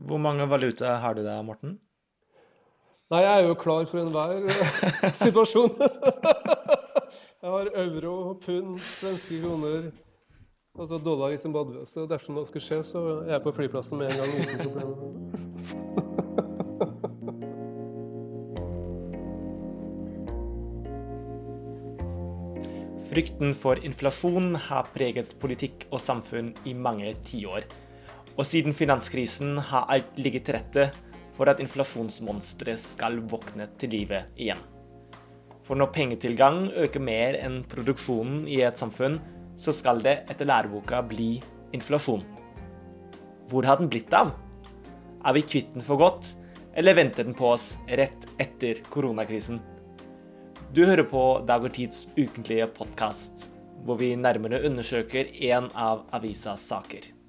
Hvor mange valuta har du der, Morten? Nei, jeg er jo klar for enhver eh, situasjon. jeg har euro, pund, svenske kroner, altså dollar i Zimbabwe. Så dersom noe skulle skje, så er jeg på flyplassen med en gang uten problemer. Frykten for inflasjon har preget politikk og samfunn i mange tiår. Og siden finanskrisen har alt ligget til rette for at inflasjonsmonsteret skal våkne til live igjen. For når pengetilgang øker mer enn produksjonen i et samfunn, så skal det etter læreboka bli inflasjon. Hvor har den blitt av? Er vi kvitt den for godt, eller venter den på oss rett etter koronakrisen? Du hører på Dag og Tids ukentlige podkast, hvor vi nærmere undersøker én av avisas saker.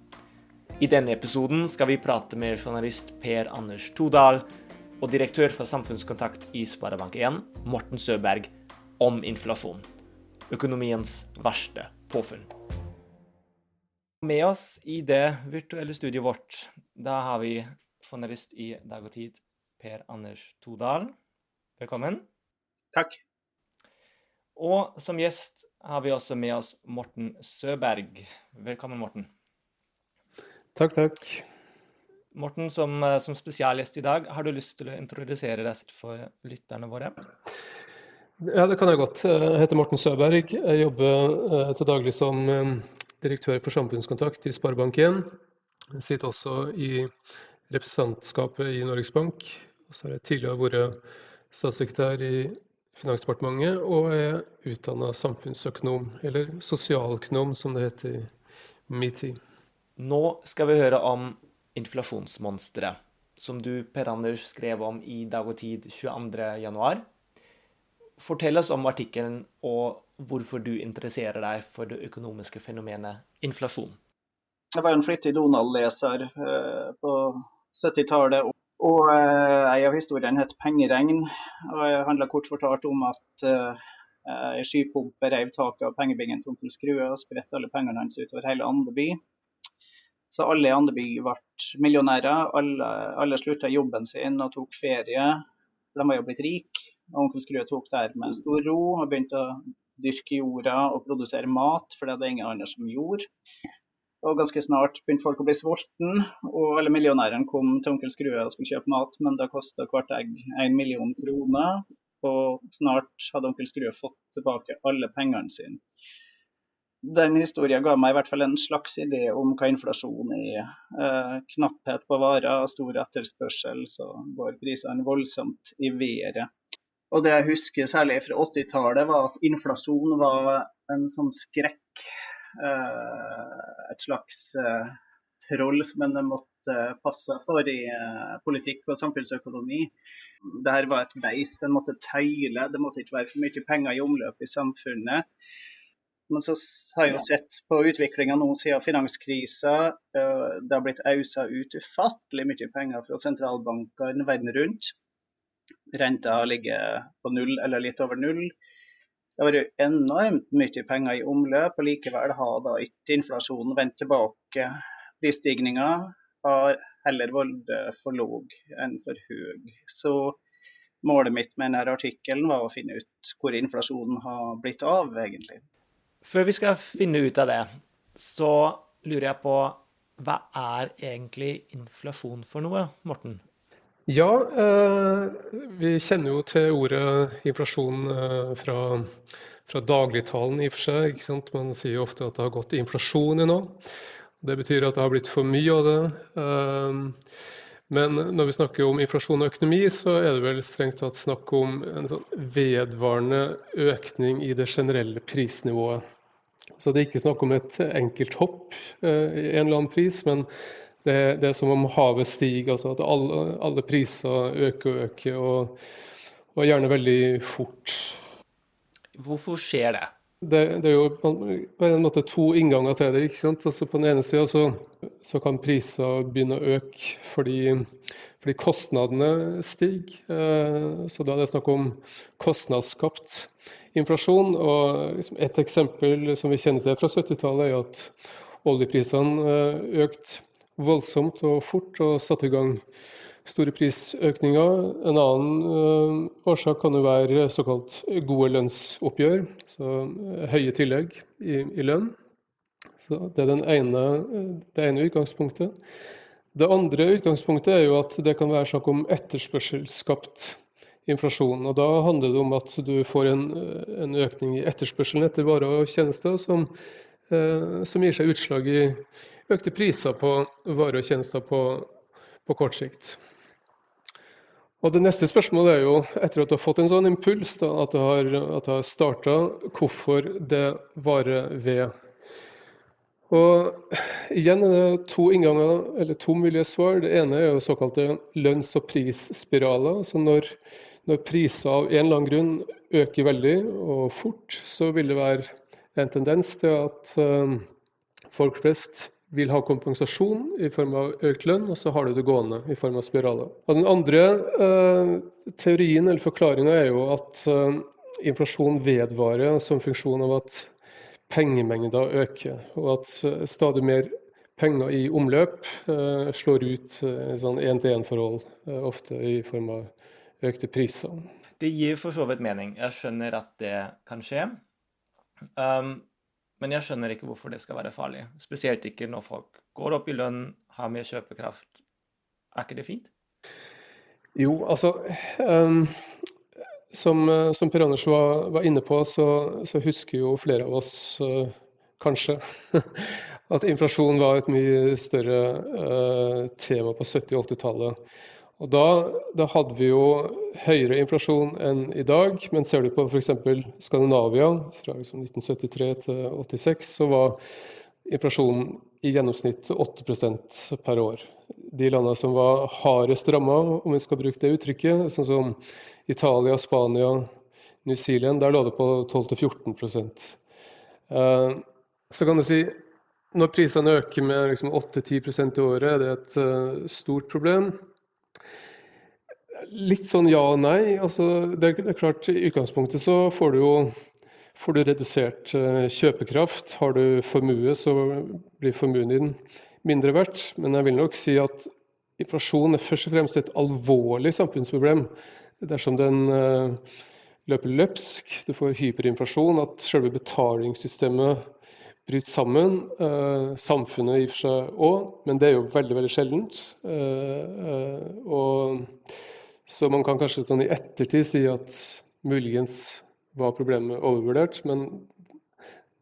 I denne episoden skal vi prate med journalist Per Anders Todal og direktør for samfunnskontakt i Sparebank1, Morten Søberg, om inflasjon. Økonomiens verste påfunn. Med oss i det virtuelle studioet vårt, da har vi journalist i Dag og Tid, Per Anders Todal. Velkommen. Takk. Og som gjest har vi også med oss Morten Søberg. Velkommen, Morten. Takk, takk. Morten, som, eh, som spesialgjest i dag, har du lyst til å introdusere deg for lytterne våre? Ja, det kan jeg godt. Jeg heter Morten Søberg. Jeg jobber eh, til daglig som eh, direktør for samfunnskontakt i Sparebank1. Jeg sitter også i representantskapet i Norges Bank. Og så har jeg tidligere vært statssekretær i Finansdepartementet og er utdanna samfunnsøkonom, eller sosialøkonom som det heter i min tid. Nå skal vi høre om inflasjonsmonsteret, som du, Per Anders, skrev om i Dag og Tid 22.1. Fortell oss om artikkelen og hvorfor du interesserer deg for det økonomiske fenomenet inflasjon. Jeg var en flittig Donald-leser eh, på 70-tallet og eh, en av historiene het 'Pengeregn'. og Det handla kort fortalt om at eh, ei skypumpe reiv taket av pengebingen til onkel Skrue og spredte alle pengene hans utover hele Andeby. Så alle i Andeby ble millionærer. Alle, alle slutta jobben sin og tok ferie. De var jo blitt rike. Onkel Skrue tok der med stor ro og begynte å dyrke jorda og produsere mat, for det hadde ingen andre som gjorde. Og ganske snart begynte folk å bli sultne, og alle millionærene kom til onkel Skrue og skulle kjøpe mat, men da kosta hvert egg en million kroner. Og snart hadde onkel Skrue fått tilbake alle pengene sine. Den historien ga meg i hvert fall en slags idé om hva inflasjon er. Eh, knapphet på varer, stor etterspørsel, så går prisene voldsomt i været. Og det jeg husker særlig fra 80-tallet, var at inflasjon var en sånn skrekk Eh, et slags eh, troll som en måtte passe for i eh, politikk og samfunnsøkonomi. Dette var et beist en måtte tøyle, det måtte ikke være for mye penger i omløp i samfunnet. Men så har jeg jo sett på utviklinga nå siden finanskrisa. Det har blitt ausa ut ufattelig mye penger fra sentralbankene verden rundt. Renta ligger på null eller litt over null. Det har vært enormt mye penger i omløp, og likevel har da ikke inflasjonen vendt tilbake. Prisstigninga har heller vært for lav enn for høy. Så målet mitt med denne artikkelen var å finne ut hvor inflasjonen har blitt av, egentlig. Før vi skal finne ut av det, så lurer jeg på hva er egentlig inflasjon for noe, Morten? Ja, eh, vi kjenner jo til ordet inflasjon eh, fra, fra dagligtalen i og for seg. Ikke sant? Man sier jo ofte at det har gått inflasjon i noe. Det betyr at det har blitt for mye av det. Eh, men når vi snakker om inflasjon og økonomi, så er det vel strengt tatt snakk om en sånn vedvarende økning i det generelle prisnivået. Så det er ikke snakk om et enkelt hopp i en eller annen pris, men det, det, er som om havet stiger, altså at alle, alle priser øker og øker, og, og, gjerne veldig fort. Hvorfor skjer det? Det, det er jo på en måte to innganger til det. ikke sant? Altså På den ene sida så, så, kan priser begynne å øke fordi, fordi kostnadene stiger. Eh, så da er det snakk om kostnadsskapt inflasjon. og liksom Et eksempel som vi kjenner til fra 70-tallet, er at oljeprisene eh, økte voldsomt og fort og satte i gang store prisøkninger. En annen årsak kan jo være såkalt gode lønnsoppgjør, så høye tillegg i, i lønn. Så Det er ene, det ene utgangspunktet. Det andre utgangspunktet er jo at det kan være snakk om etterspørselsskapt inflasjon. og Da handler det om at du får en, en økning i etterspørselen etter varer og tjenester som, eh, som, gir seg utslag i økte priser på varer og tjenester på, på kort sikt. Og Det neste spørsmålet er jo, etter at du har fått en sånn impuls, da, at det har, at har starta, hvorfor det varer ved og igjen er det to innganger, eller to mulige svar. Det ene er jo såkalte lønns- og prisspiraler. Så når, når, priser av en eller annen grunn øker veldig og fort, så vil det være en tendens til at um, folk flest vil ha kompensasjon i form av økt lønn, og så har du det gående i form av spiraler. Og den andre eh, teorien eller forklaringa er jo at eh, inflasjon vedvarer som funksjon av at pengemengder øker, og at eh, stadig mer penger i omløp eh, slår ut eh, sånn én-til-én-forhold, ofte i form av økte priser. Det gir for så vidt mening. Jeg skjønner at det kan skje. Um, men jeg skjønner ikke hvorfor det skal være farlig. Spesielt ikke når folk går opp i lønn, har mer kjøpekraft. Er ikke det fint? Jo, altså um, som, eh, som, Per Anders var, var inne på, så, så, husker jo flere av oss uh, kanskje at inflasjon var et mye større uh, tema på 70- og 80-tallet. Og da, da, hadde vi jo høyere inflasjon enn i dag, men ser du på f.eks. Skandinavia fra liksom 1973 til 86, så var inflasjonen i gjennomsnitt 8% per år. De landene som var hardest ramma, om vi skal bruke det uttrykket, sånn som Italia, Spania, New Zealand, der lå det på 12-14 eh, Så kan du si når prisene øker med liksom 8-10% i året, er det et uh, stort problem. Litt sånn ja og nei. Altså, det, er, klart, I utgangspunktet så får du jo får du redusert uh, kjøpekraft. Har du formue, så blir formuen din mindre verdt. Men jeg vil nok si at inflasjon er først og fremst et alvorlig samfunnsproblem dersom den eh, løper løpsk, du får hyperinflasjon, at selve betalingssystemet bryter sammen. Eh, samfunnet i og for seg òg, men det er jo veldig veldig sjeldent. Eh, og, så man kan kanskje sånn i ettertid si at muligens var problemet overvurdert. Men,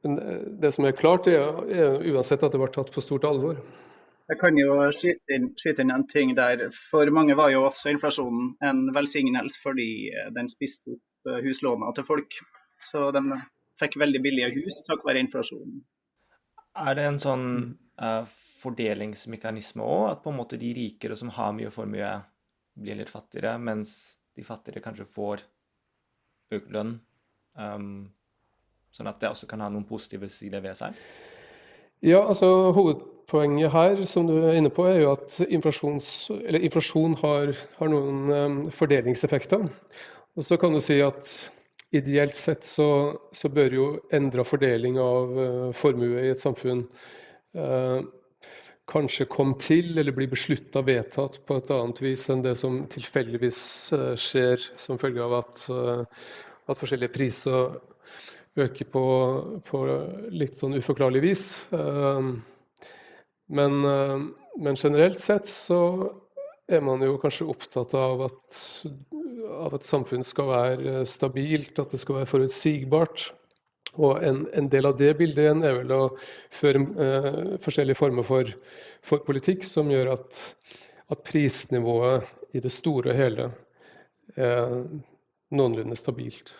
men det som er klart, er, er uansett at det var tatt på stort alvor. Jeg kan jo skyte inn, skyte inn, en ting der. For mange var jo også inflasjonen en velsignelse fordi eh, den spiste opp huslåna til folk. Så de fikk veldig billige hus takk være inflasjonen. Er det en sånn uh, fordelingsmekanisme òg, at på en måte de rikere som har mye formue, blir litt fattigere, mens de fattigere kanskje får økt lønn? Um, sånn at det også kan ha noen positive sider ved seg? Ja, altså Hovedpoenget her som du er inne på, er jo at inflasjon har, har, noen um, fordelingseffekter. Og så kan du si at ideelt sett så, så bør jo endra fordeling av uh, formue i et samfunn uh, kanskje komme til eller bli beslutta vedtatt på et annet vis enn det som tilfeldigvis uh, skjer som følge av at, at forskjellige priser øker på, på litt sånn uforklarlig vis. Men, men, generelt sett så er man jo kanskje opptatt av at, av at samfunn skal være stabilt, at det skal være forutsigbart. Og en, en, del av det bildet igjen er vel å føre eh, forskjellige former for, for, politikk som gjør at, at, prisnivået i det store og hele er noenlunde stabilt.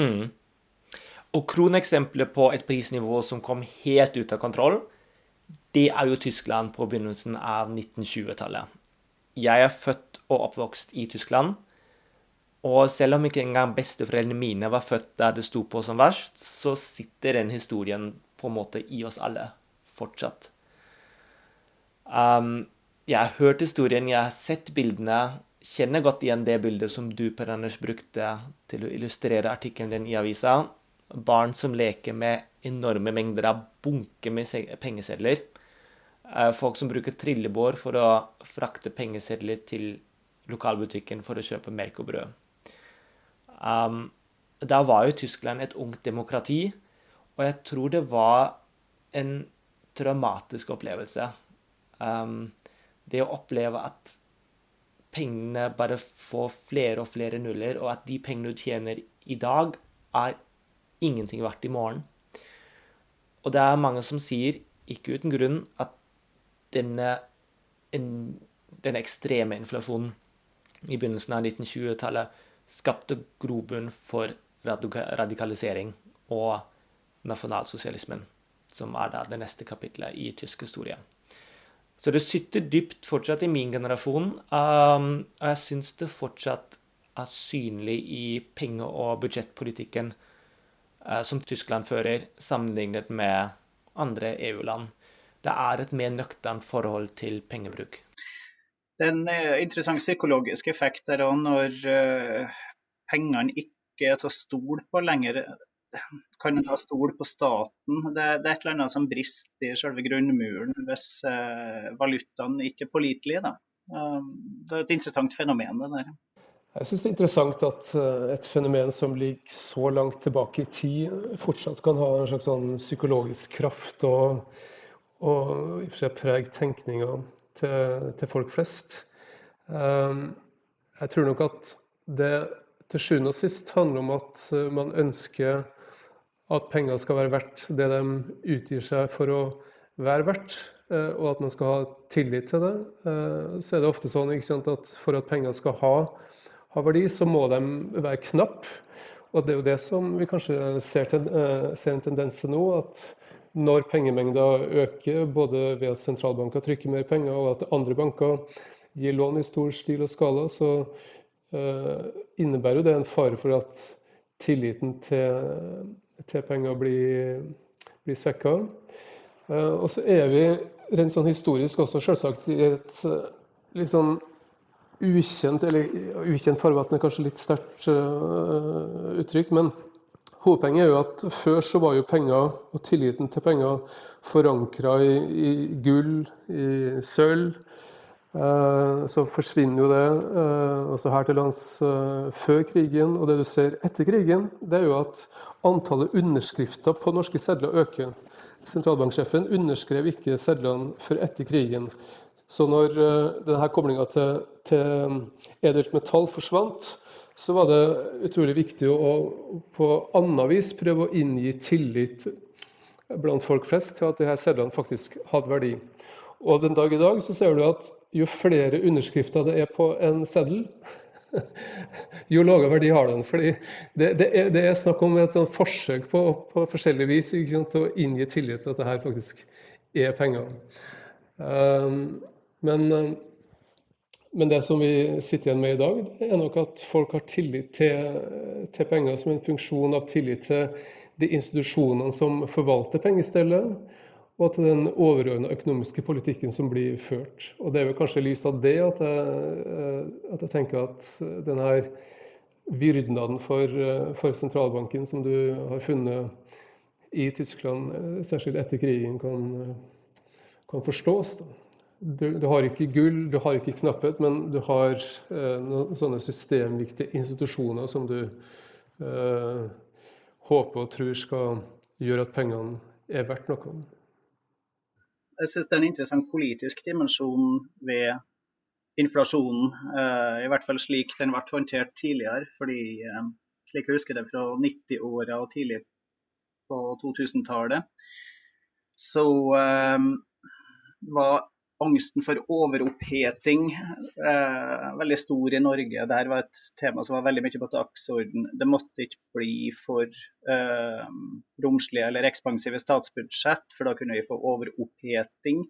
Mm. Og kroneksempelet på et prisnivå som kom helt ut av kontroll, det er jo Tyskland på begynnelsen av 1920-tallet. Jeg er født og oppvokst i Tyskland. Og selv om ikke engang besteforeldrene mine var født der det sto på som verst, så sitter den historien på en måte i oss alle fortsatt. Um, jeg har hørt historien, jeg har sett bildene. Kjenner godt igjen det bildet som du, Per Anders, brukte til å illustrere artikkelen din i avisa barn som leker med enorme mengder av bunker med pengesedler. Eh, folk som bruker trillebår for å frakte pengesedler til lokalbutikken for å kjøpe melk og brød. Um, da var jo Tyskland et ungt demokrati, og jeg tror det var en traumatisk opplevelse. Um, det å oppleve at pengene bare får flere og flere nuller, og at de pengene du tjener i dag, er ingenting verdt i morgen. Og det er mange som sier, ikke uten grunn, at denne, en, denne ekstreme inflasjonen i begynnelsen av 1920-tallet skapte grobunn for radikalisering og nasjonalsosialismen, som er da det neste kapitlet i tysk historie. Så det sitter dypt fortsatt i min generasjon, um, og jeg syns det fortsatt er synlig i penge- og budsjettpolitikken uh, som Tyskland fører, sammenlignet med andre EU-land det er et mer nøkternt forhold til pengebruk. Det er en eh, interessant psykologisk effekt der òg, når uh, pengene ikke er til å stole på lenger. Kan en da stole på staten? Det, det, er et eller annet som brister i selve grunnmuren hvis valutaen ikke er pålitelig. Uh, det er et interessant fenomen, det der. Jeg syns det er interessant at et fenomen som ligger så langt tilbake i tid, fortsatt kan ha en slags sånn psykologisk kraft. og og i og for seg prege tenkninga til, til, folk flest. Um, jeg tror nok at det til sjuende og sist handler om at man ønsker at penger skal være verdt det de utgir seg for å være verdt, eh, og at man skal ha tillit til det. Eh, så er det ofte sånn sant, at for at penger skal ha, ha, verdi, så må de være knappe. Og det er jo det som vi kanskje ser, eh, ser en tendens til nå. at når pengemengda øker, både ved at sentralbanker trykker mer penger og at andre banker gir lån i stor stil og skala, så uh, innebærer det en fare for at tilliten til, til penger blir, blir svekka. Uh, og så er vi rent sånn historisk også selvsagt i et uh, litt sånn ukjent, eller ukjent farvann er kanskje litt sterkt uttrykk, men Hovedpoenget er jo at før så var jo penger og tilliten til penger forankra i, i, gull, i sølv. Eh, så forsvinner jo det eh, her til lands eh, før krigen. Og det du ser etter krigen, det er jo at antallet underskrifter på norske sedler øker. Sentralbanksjefen underskrev ikke sedlene før etter krigen. Så når uh, denne koblinga til, til edelt metall forsvant, så var det utrolig viktig å på annet vis prøve å inngi tillit blant folk flest til at disse sedlene faktisk hadde verdi. Og den dag i dag så ser du at jo flere underskrifter det er på en seddel, jo lavere verdi har den. Fordi det, det, er, det er, snakk om et forsøk på, på forskjellig vis sant, å inngi tillit til at det her faktisk er penger. Um, men men det som vi sitter igjen med i dag, er nok at folk har tillit til, til penger som en funksjon av tillit til de institusjonene som forvalter pengestellet, og til den overordna økonomiske politikken som blir ført. Og Det er vel kanskje i lys av det at jeg, at jeg tenker at denne vyrdnaden for, for, sentralbanken som du har funnet i Tyskland, særskilt etter krigen, kan, kan forstås. Da du, du, har ikke gull, du har ikke knapphet, men du har eh, noen sånne systemviktige institusjoner som du eh, håper og tror skal gjøre at pengene er verdt noe. Jeg syns det er en interessant politisk dimensjon ved inflasjonen. Eh, I hvert fall slik den ble håndtert tidligere. fordi eh, slik jeg husker det fra 90-åra og tidlig på 2000-tallet, så eh, var angsten for overoppheting eh, veldig stor i Norge. Dette var et tema som var veldig mye på dagsorden. Det måtte ikke bli for eh, romslige eller ekspansive statsbudsjett, for da kunne vi få overoppheting.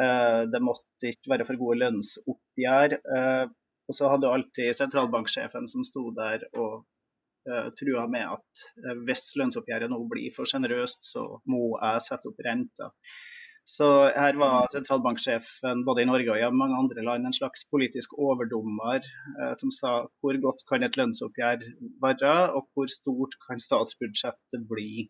Eh, det måtte ikke være for gode lønnsoppgjør. Eh, og så hadde alltid sentralbanksjefen som sto der og uh, trua med at uh, hvis lønnsoppgjøret nå blir for sjenerøst, så må jeg sette opp renta. Så her var sentralbanksjefen både i Norge og i mange andre land en slags politisk overdommer eh, som sa hvor godt kan et lønnsoppgjør være, og hvor stort kan statsbudsjettet bli.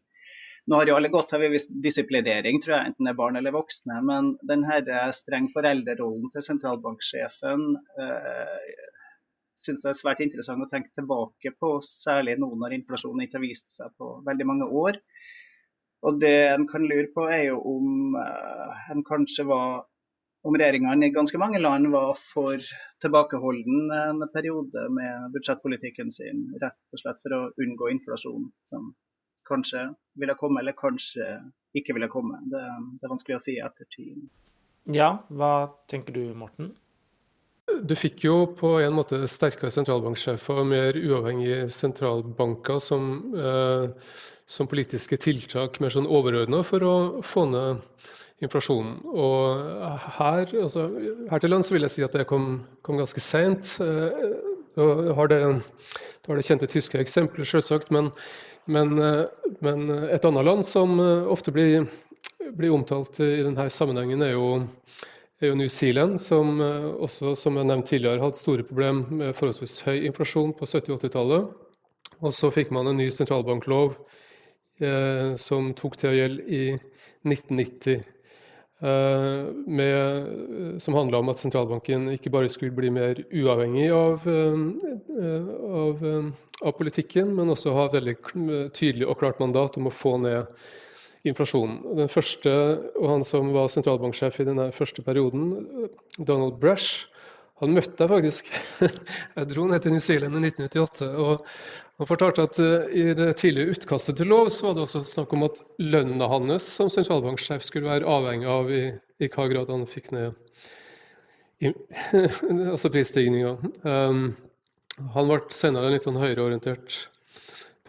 Nå har jo alle godt av disiplinering, tror jeg, enten det er barn eller voksne. Men denne streng foreldrerollen til sentralbanksjefen eh, syns jeg er svært interessant å tenke tilbake på, særlig nå når inflasjonen ikke har vist seg på veldig mange år. Og det en kan lure på er jo om eh, en kanskje var om regjeringene i ganske mange land var for tilbakeholden en periode med budsjettpolitikken sin, rett og slett for å unngå inflasjon, som kanskje ville komme, eller kanskje ikke ville komme. Det, det er vanskelig å si etter ettertid. Ja, hva tenker du, Morten? Du fikk jo på en måte sterkere sentralbanksjefer og mer uavhengige sentralbanker som, eh, som politiske tiltak mer sånn overordna for å få ned inflasjonen. Og her, altså, her til lands vil jeg si at det kom, kom ganske seint. Eh, har det, har det kjente tyske eksempler, selvsagt, men, men, uh, men, et annet land som uh, ofte blir, blir, omtalt i denne sammenhengen, er jo, er jo New Zealand, som også, som jeg nevnte tidligere, hadde store problemer med forholdsvis høy inflasjon på 70- og 80-tallet. Og så fikk man en ny sentralbanklov som tok til å gjelde i 1990. Eh, med, som handla om at sentralbanken ikke bare skulle bli mer uavhengig av, eh, av, eh, av, politikken, men også ha et veldig tydelig og klart mandat om å få ned inflasjonen. Den første, og Han som var sentralbanksjef i denne første perioden, Donald Brash, han møtte jeg faktisk. Jeg dro ned til New Zealand i 1998. og Han fortalte at uh, i det tidligere utkastet til lov så var det også snakk om at lønna hans som sentralbanksjef skulle være avhengig av i, i hva grad han fikk ned altså prisstigninga. Um, han ble senere en litt sånn høyreorientert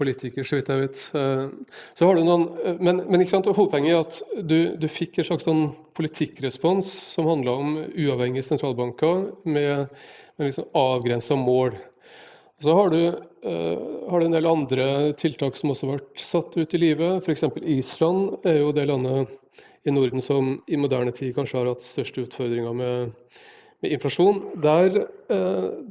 politiker, så vidt jeg vet. Eh, så har du noen, eh, men, men ikke sant, hovedpoenget er at du, du, fikk en slags sånn politikkrespons som handla om uavhengige sentralbanker med, med liksom avgrensa mål. Så har du, uh, har du, en del andre tiltak som også har vært satt ut i livet. F.eks. Island er jo det landet i Norden som i moderne tid kanskje har hatt største utfordringer med, med inflasjon. Der,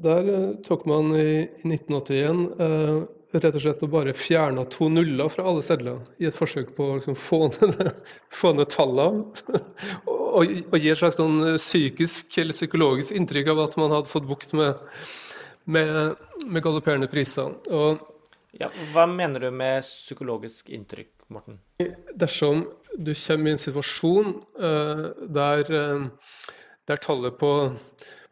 der tok man i, i 1981 uh, rett og slett å bare fjerne to nuller fra alle sedler i et forsøk på å liksom få ned, få ned tallene. og, og, gi et slags sånn psykisk eller psykologisk inntrykk av at man hadde fått bukt med, med, med galopperende priser. Og, ja, hva mener du med psykologisk inntrykk, Morten? Dersom du kommer i en situasjon uh, der, uh, der, tallet på,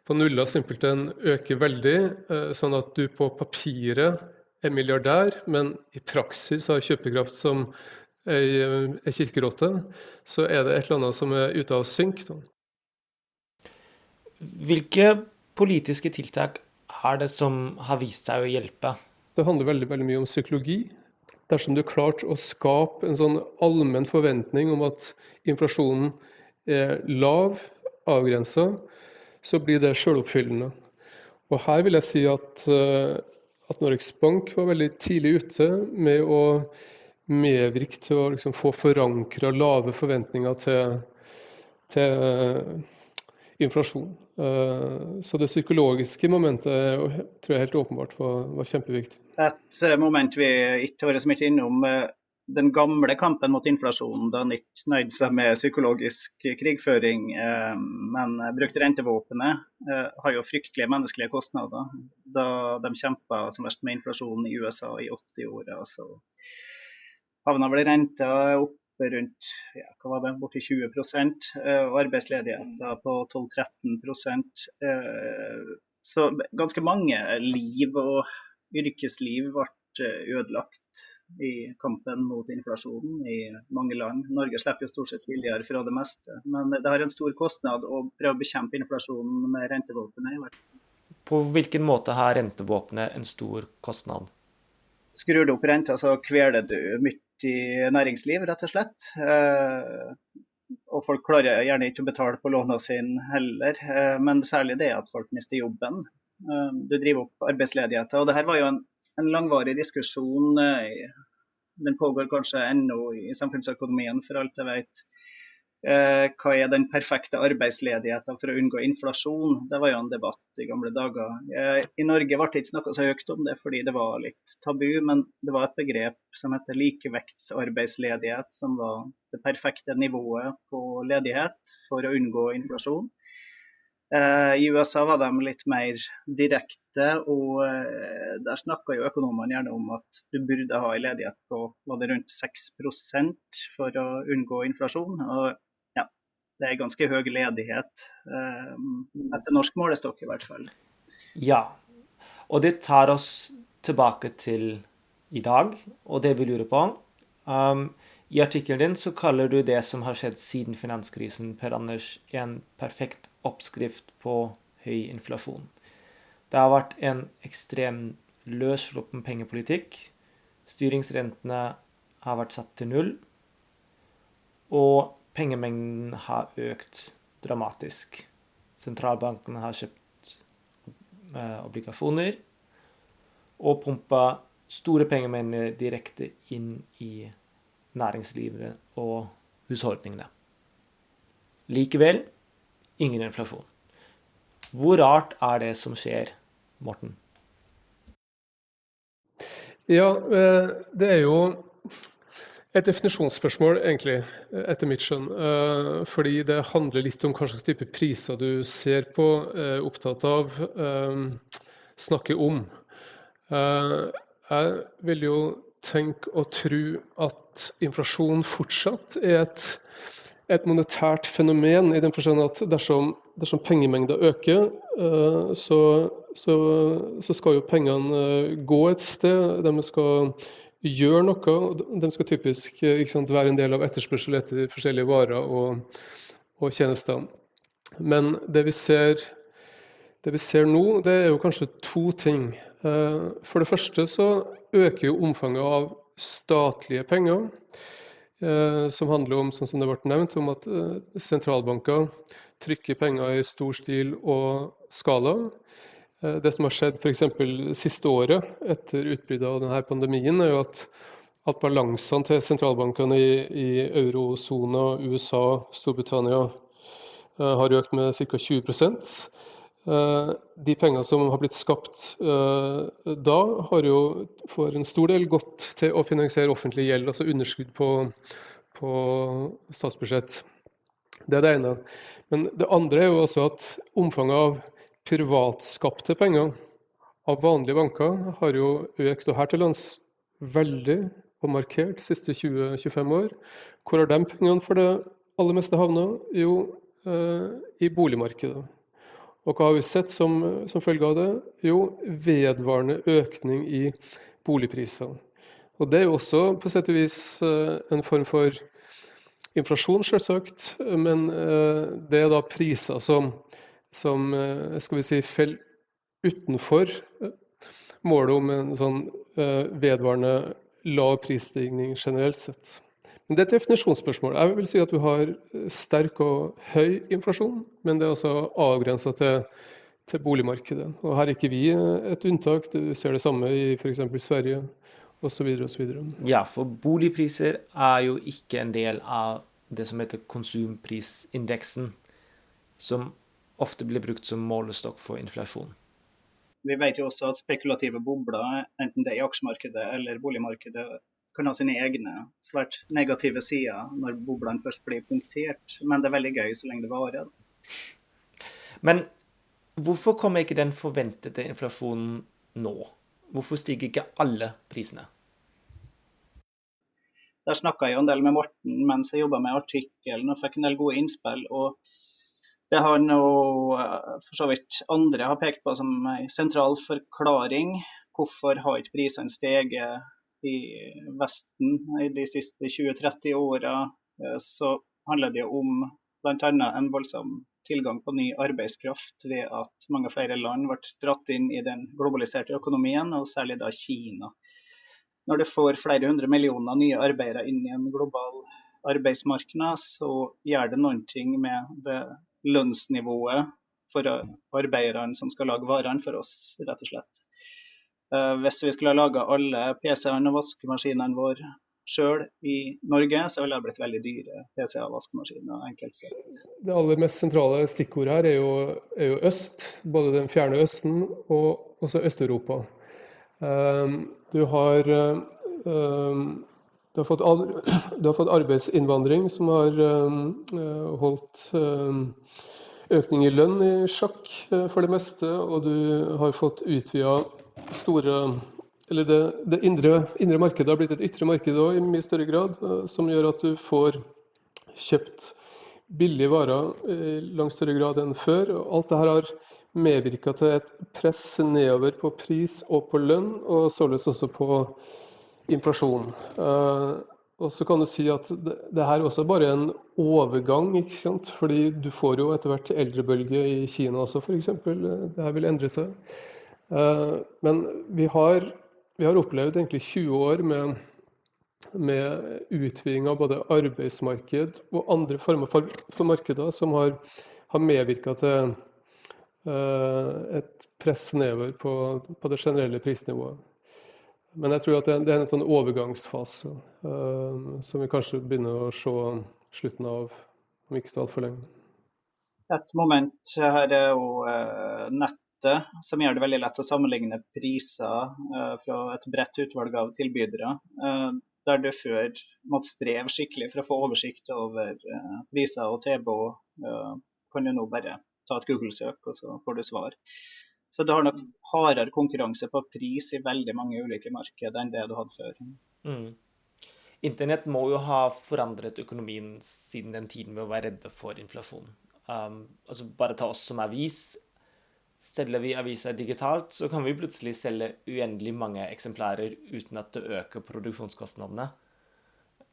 på nuller simpelthen øker veldig, uh, sånn at du på papiret er milliardær, men i praksis har kjøpekraft som ei, kirkerotte, så er det et eller annet som er ute av synk. Hvilke politiske tiltak er det som har vist seg å hjelpe? Det handler veldig, veldig mye om psykologi. Dersom du klarte å skape en sånn allmenn forventning om at inflasjonen er lav, avgrensa, så blir det sjøloppfyllende. Og her vil jeg si at uh, at Norges Bank var veldig tidlig ute med å medvirke til å liksom få forankra lave forventninger til, til uh, inflasjon. Uh, så det psykologiske momentet tror jeg helt åpenbart var, var kjempeviktig. Et uh, moment vi ikke har vært så mye innom, den gamle kampen mot inflasjonen, da han ikke nøyde seg med psykologisk krigføring, eh, men brukte rentevåpenet, eh, har jo fryktelige menneskelige kostnader. Da de kjempa som verst med inflasjonen i USA i 80-åra, så havna vel renta oppe rundt ja, hva var det, borti 20 eh, og arbeidsledigheten på 12-13% Så ganske mange liv og yrkesliv ble ødelagt i kampen mot inflasjonen i mange land. Norge slipper jo stort sett billigere fra det meste. Men det har en stor kostnad å prøve å bekjempe inflasjonen med rentevåpenet. På hvilken måte har rentevåpenet en stor kostnad? Skrur du opp renta, så kveler du mye i næringsliv, rett og slett. Eh, og folk klarer gjerne ikke å betale på lånene sine heller. Eh, men særlig det at folk mister jobben. Eh, du driver opp arbeidsledigheten. Og det her var jo en en langvarig diskusjon. Den pågår kanskje ennå i samfunnsøkonomien, for alt jeg vet. Eh, hva er den perfekte arbeidsledigheten for å unngå inflasjon? Det var jo en debatt i gamle dager. Eh, I Norge ble det ikke snakka så høyt om det fordi det var litt tabu, men det var et begrep som heter likevektsarbeidsledighet, som var det perfekte nivået på ledighet for å unngå inflasjon. Eh, I USA var de litt mer direkte, og der snakka jo økonomene gjerne om at du burde ha en ledighet på var det rundt 6% for å unngå inflasjon. Og ja, det er ganske høy ledighet, eh, etter norsk målestokk i hvert fall. Ja, og det tar oss tilbake til i dag, og det vi lurer på. Um, I artikkelen din så kaller du det som har skjedd siden finanskrisen, Per Anders, en perfekt oppskrift på høy inflasjon. Det har vært en ekstrem løssluppen pengepolitikk. Styringsrentene har vært satt til null. Og pengemengden har økt dramatisk. Sentralbankene har kjøpt eh, obligasjoner og pumpa store pengemengder direkte inn i næringslivet og husholdningene. Likevel ingen inflasjon. Hvor rart er det som skjer, Morten? Ja, eh, det er jo et definisjonsspørsmål, egentlig, etter mitt skjønn. Uh, fordi det handler litt om hva slags type priser du ser på, er opptatt av, snakker om. Jeg vil jo tenke og tro at inflasjon fortsatt er et, et monetært fenomen, i den forstand at dersom, dersom pengemengda øker, så, så, så, skal jo pengene gå et sted. De skal gjøre noe. De skal typisk sant, være en del av etterspørsel etter forskjellige varer og, og, tjenester. Men det vi, ser, det vi ser nå, det er jo kanskje to ting. Eh, for det første så øker jo omfanget av statlige penger, eh, som handler om, sånn som det ble nevnt, om at eh, sentralbanker trykker penger i stor stil og skala. Eh, det som har skjedd f.eks. siste året etter utbruddet av denne pandemien, er jo at, at balansene til sentralbankene i, i eurosona, USA, Storbritannia har økt med ca. 20 uh, De pengene som har blitt skapt uh, da, har jo for en stor del gått til å finansiere offentlig gjeld, altså underskudd på, på statsbudsjett. Det er det ene. Men det andre er jo også at omfanget av privatskapte penger av vanlige banker har jo økt, og her til lands veldig og markert de siste 20-25 år. Hvor har de pengene for det aller meste havna? Jo, eh, i boligmarkedet. Og hva har vi sett som, som, følge av det? Jo, vedvarende økning i boligprisene. Og det er jo også på sett og vis eh, en form for inflasjon, selvsagt, men eh, det er da priser som som eh, skal vi si, faller utenfor målet om en sånn vedvarende lav prisstigning generelt sett. Men Det er et definisjonsspørsmål. Jeg vil si at du har sterk og høy inflasjon, men det er altså avgrensa til, til, boligmarkedet. Og Her er ikke vi et unntak. Du ser det samme i f.eks. Sverige osv. osv. Ja, for boligpriser er jo ikke en del av det som heter konsumprisindeksen, som ofte blir brukt som målestokk for inflasjon. Vi vet jo også at spekulative bobler, enten det er i aksjemarkedet eller boligmarkedet, kan ha sine egne svært negative sider når boblene først blir punktert. Men det er veldig gøy så lenge det varer. Men hvorfor kommer ikke den forventede inflasjonen nå? Hvorfor stiger ikke alle prisene? Der snakka jeg en del med Morten mens jeg jobba med artikkelen og fikk en del gode innspill. og det har nå eh, for så vidt andre har pekt på som en sentral forklaring. Hvorfor har ikke prisene steget i Vesten i de siste 20-30 åra? Eh, så handler det om bl.a. en voldsom tilgang på ny arbeidskraft ved at mange flere land ble dratt inn i den globaliserte økonomien, og særlig da Kina. Når du får flere hundre millioner nye arbeidere inn i en global arbeidsmarked, så gjør det noe med det lønnsnivået for arbeiderne som skal lage varene for oss, rett og slett. Eh, hvis vi skulle ha laga alle PC-ene og vaskemaskinene våre sjøl i Norge, så ville det blitt veldig dyre PC-er og vaskemaskiner. enkelt sett. Det aller mest sentrale stikkordet her er jo, er jo, øst. Både den fjerne Østen og også Øst-Europa. Um, du har um, du har, fått, du har, fått, arbeidsinnvandring som har uh, holdt økning i lønn i sjakk for det meste, og du har fått utvida store eller det, det indre, indre, markedet har blitt et ytre marked også, i mye større grad, eh, som gjør at du får kjøpt billige varer i langt større grad enn før. Alt dette har medvirka til et press nedover på pris og på lønn, og således også på inflasjon. Uh, og så kan du si at det, det her er også bare en overgang, ikke sant? fordi du får jo etter hvert eldrebølge i Kina også, f.eks. Det her vil endre seg. Uh, men vi har vi har opplevd egentlig 20 år med, med utviding av både arbeidsmarked og andre former for, for markeder som har, har medvirka til uh, et press nedover på, på, det generelle prisnivået. Men jeg tror at det er en sånn overgangsfase uh, som vi kanskje begynner å se slutten av om ikke så altfor lenge. Et moment her er jo uh, nett nettet, som gjør det veldig lett å sammenligne priser uh, fra et bredt utvalg av tilbydere. Uh, der du før måtte streve skikkelig for å få oversikt over uh, priser og tilbud, kan du nå bare ta et Google-søk, og så får du svar. Så du har nok hardere konkurranse på pris i veldig mange ulike markeder enn det du hadde før. Mm. Internett må jo ha forandret økonomien siden den tiden med å være redde for inflasjon. Um, altså bare ta oss som avis. Selger vi aviser digitalt, så kan vi plutselig selge uendelig mange eksemplarer uten at det øker produksjonskostnadene.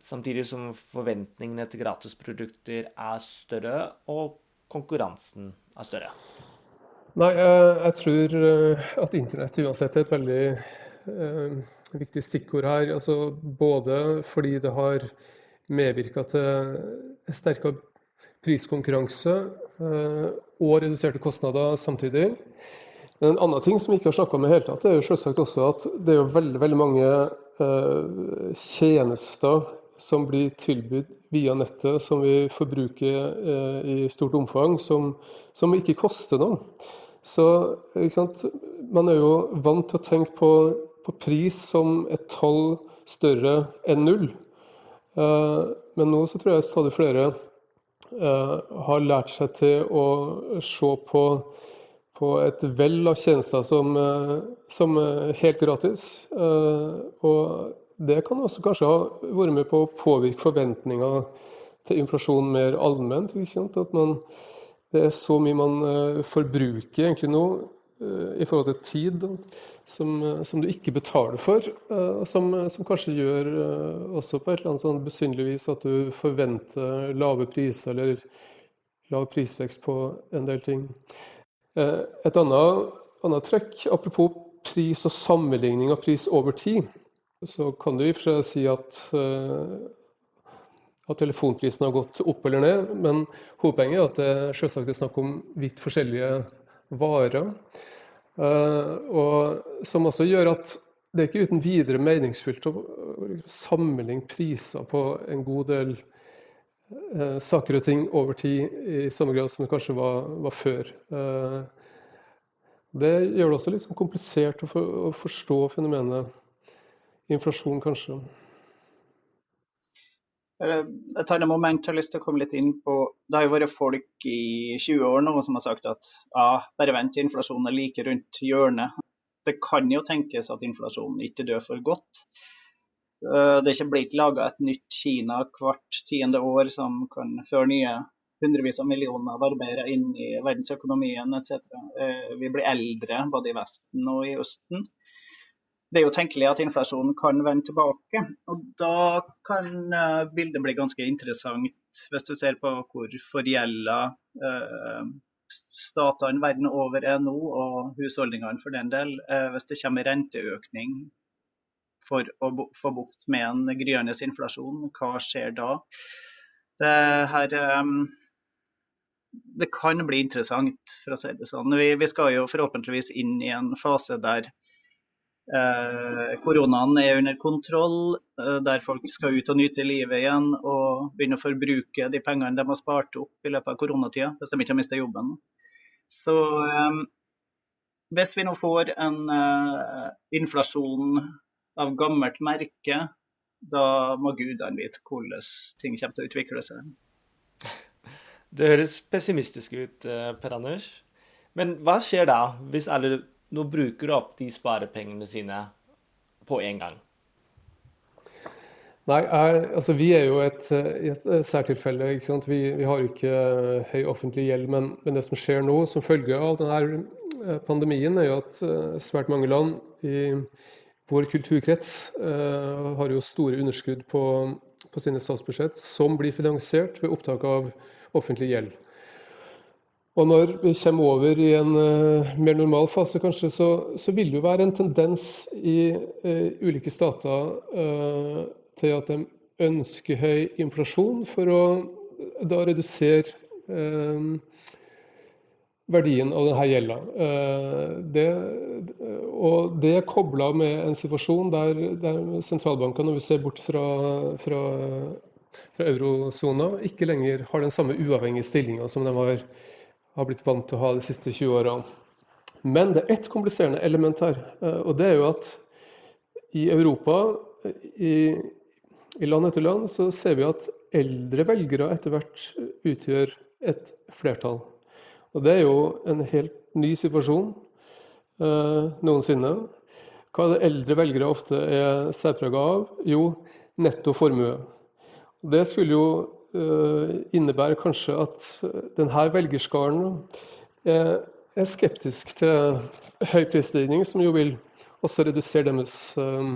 Samtidig som forventningene til gratisprodukter er større, og konkurransen er større. Nei, jeg, tror eh, at internett uansett er et veldig eh, viktig stikkord her. Altså, både fordi det har medvirka til sterkere priskonkurranse eh, og reduserte kostnader samtidig. En annen ting som vi ikke har snakka om i hele tatt, er jo også at det er jo veldig, veldig mange eh, tjenester som blir tilbudt via nettet, som vi forbruker eh, i stort omfang, som, som, ikke koster noe. Så man er jo vant til å tenke på, på pris som et tall større enn null. Eh, men nå så tror jeg stadig flere har lært seg til å se på, på et vell av tjenester som, som, er helt gratis. Eh, og det kan også kanskje ha vært med på å påvirke forventninger til inflasjon mer allment. At man, det er så mye man forbruker egentlig nå i forhold til tid som, som, du ikke betaler for. Uh, som, som, kanskje gjør også på et eller annet sånn besynderlig vis at du forventer lave priser eller lav prisvekst på en del ting. Et annet, annet, trekk, apropos pris og sammenligning av pris over tid, så kan du i og for seg si at at telefonprisen har gått opp eller ned, men hovedpoenget er at det selvsagt er snakk om vidt forskjellige varer. Eh, og som også gjør at det er ikke uten videre meningsfylt å sammenligne priser på en god del eh, saker og ting over tid i samme grad som det kanskje var, var før. Eh, det gjør det også litt sånn komplisert å, å forstå fenomenet inflasjon, kanskje. Et annet moment jeg har lyst til å komme litt inn på. Det har jo vært folk i 20 år nå som har sagt at ja, bare vent til inflasjonen er like rundt hjørnet. Det kan jo tenkes at inflasjonen ikke dør for godt. Eh, det er ikke blitt laga et nytt Kina hvert tiende år som kan føre nye hundrevis av millioner av arbeidere inn i verdensøkonomien etc. Eh, vi blir eldre både i Vesten og i Østen det er jo tenkelig at inflasjonen kan vende tilbake. og Da kan uh, bildet bli ganske interessant, hvis du ser på hvor forgjelda uh, statene verden over er nå, og husholdningene for den del. Uh, hvis det kommer renteøkning for å få bukt med en gryende inflasjon, hva skjer da? Det her um, det kan bli interessant, for å si det sånn. Vi, vi skal jo forhåpentligvis inn i en fase der eh, koronaen er under kontroll, eh, der folk skal ut og nyte livet igjen og begynne å forbruke de pengene de har spart opp i løpet av koronatida, hvis de ikke har mistet jobben. Så eh, hvis vi nå får en eh, inflasjon av gammelt merke, da må gudene vite hvordan ting kommer til å utvikle seg. Det høres pessimistisk ut, eh, Per Anders. Men hva skjer da, hvis alle nå bruker du opp de sparepengene sine på en gang? Nei, jeg, altså Vi er jo et, et særtilfelle. ikke sant? Vi, vi, har ikke høy offentlig gjeld. Men, men, det som skjer nå som følge av denne eh, pandemien, er jo at eh, svært mange land i vår kulturkrets uh, har jo store underskudd på, på sine statsbudsjett, som blir finansiert ved opptak av offentlig gjeld. Og når vi kommer over i en uh, mer normal fase, kanskje, så, så, vil det jo være en tendens i uh, ulike stater uh, til at de ønsker høy inflasjon for å da redusere verdien av denne gjelda. Det, og det er kobla med en situasjon der, der sentralbankene, når vi ser bort fra, fra, fra eurosona, ikke lenger har den samme uavhengige stillinga som de har har blitt vant til å ha de siste 20 årene. Men det er ett kompliserende element her, eh, og det er jo at i Europa, i, i land etter land, så ser vi at eldre velgere etter hvert utgjør et flertall. Og det er jo en helt ny situasjon eh, noensinne. Hva er det eldre velgere ofte er særprega av? Jo, netto formue. Det skulle jo innebærer kanskje at denne velgerskaren er skeptisk til høy prisstigning, som jo vil også redusere deres eh,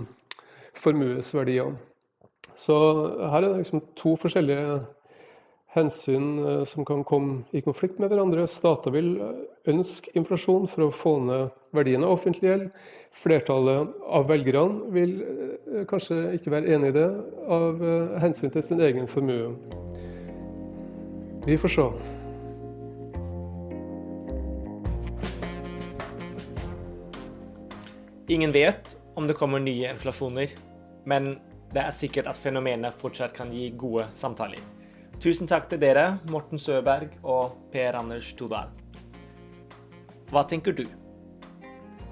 formuesverdier. Så her er det liksom to forskjellige hensyn eh, som kan komme i konflikt med hverandre. Stater vil ønske inflasjon for å få ned verdien av offentlig gjeld. Flertallet av velgerne vil eh, kanskje ikke være enig i det, av eh, hensyn til sin egen formue. Vi får se. Ingen vet om det kommer nye inflasjoner, men det er sikkert at fenomenet fortsatt kan gi gode samtaler. Tusen takk til dere, Morten Søberg og Per Anders Todal. Hva tenker du?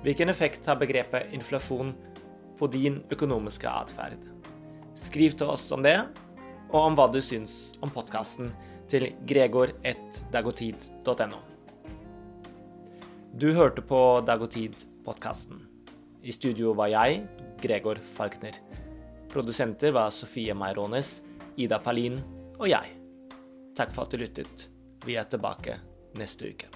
Hvilken effekt har begrepet inflasjon på din økonomiske atferd? Skriv til oss om det, og om hva du syns om podkasten til gregor1dagotid.no. Du hørte på Dagotid-podkasten. I studio var jeg, Gregor Falkner. Produsenter var Sofie Meirones, Ida Palin og jeg. Takk for at du lyttet. Vi er tilbake neste uke.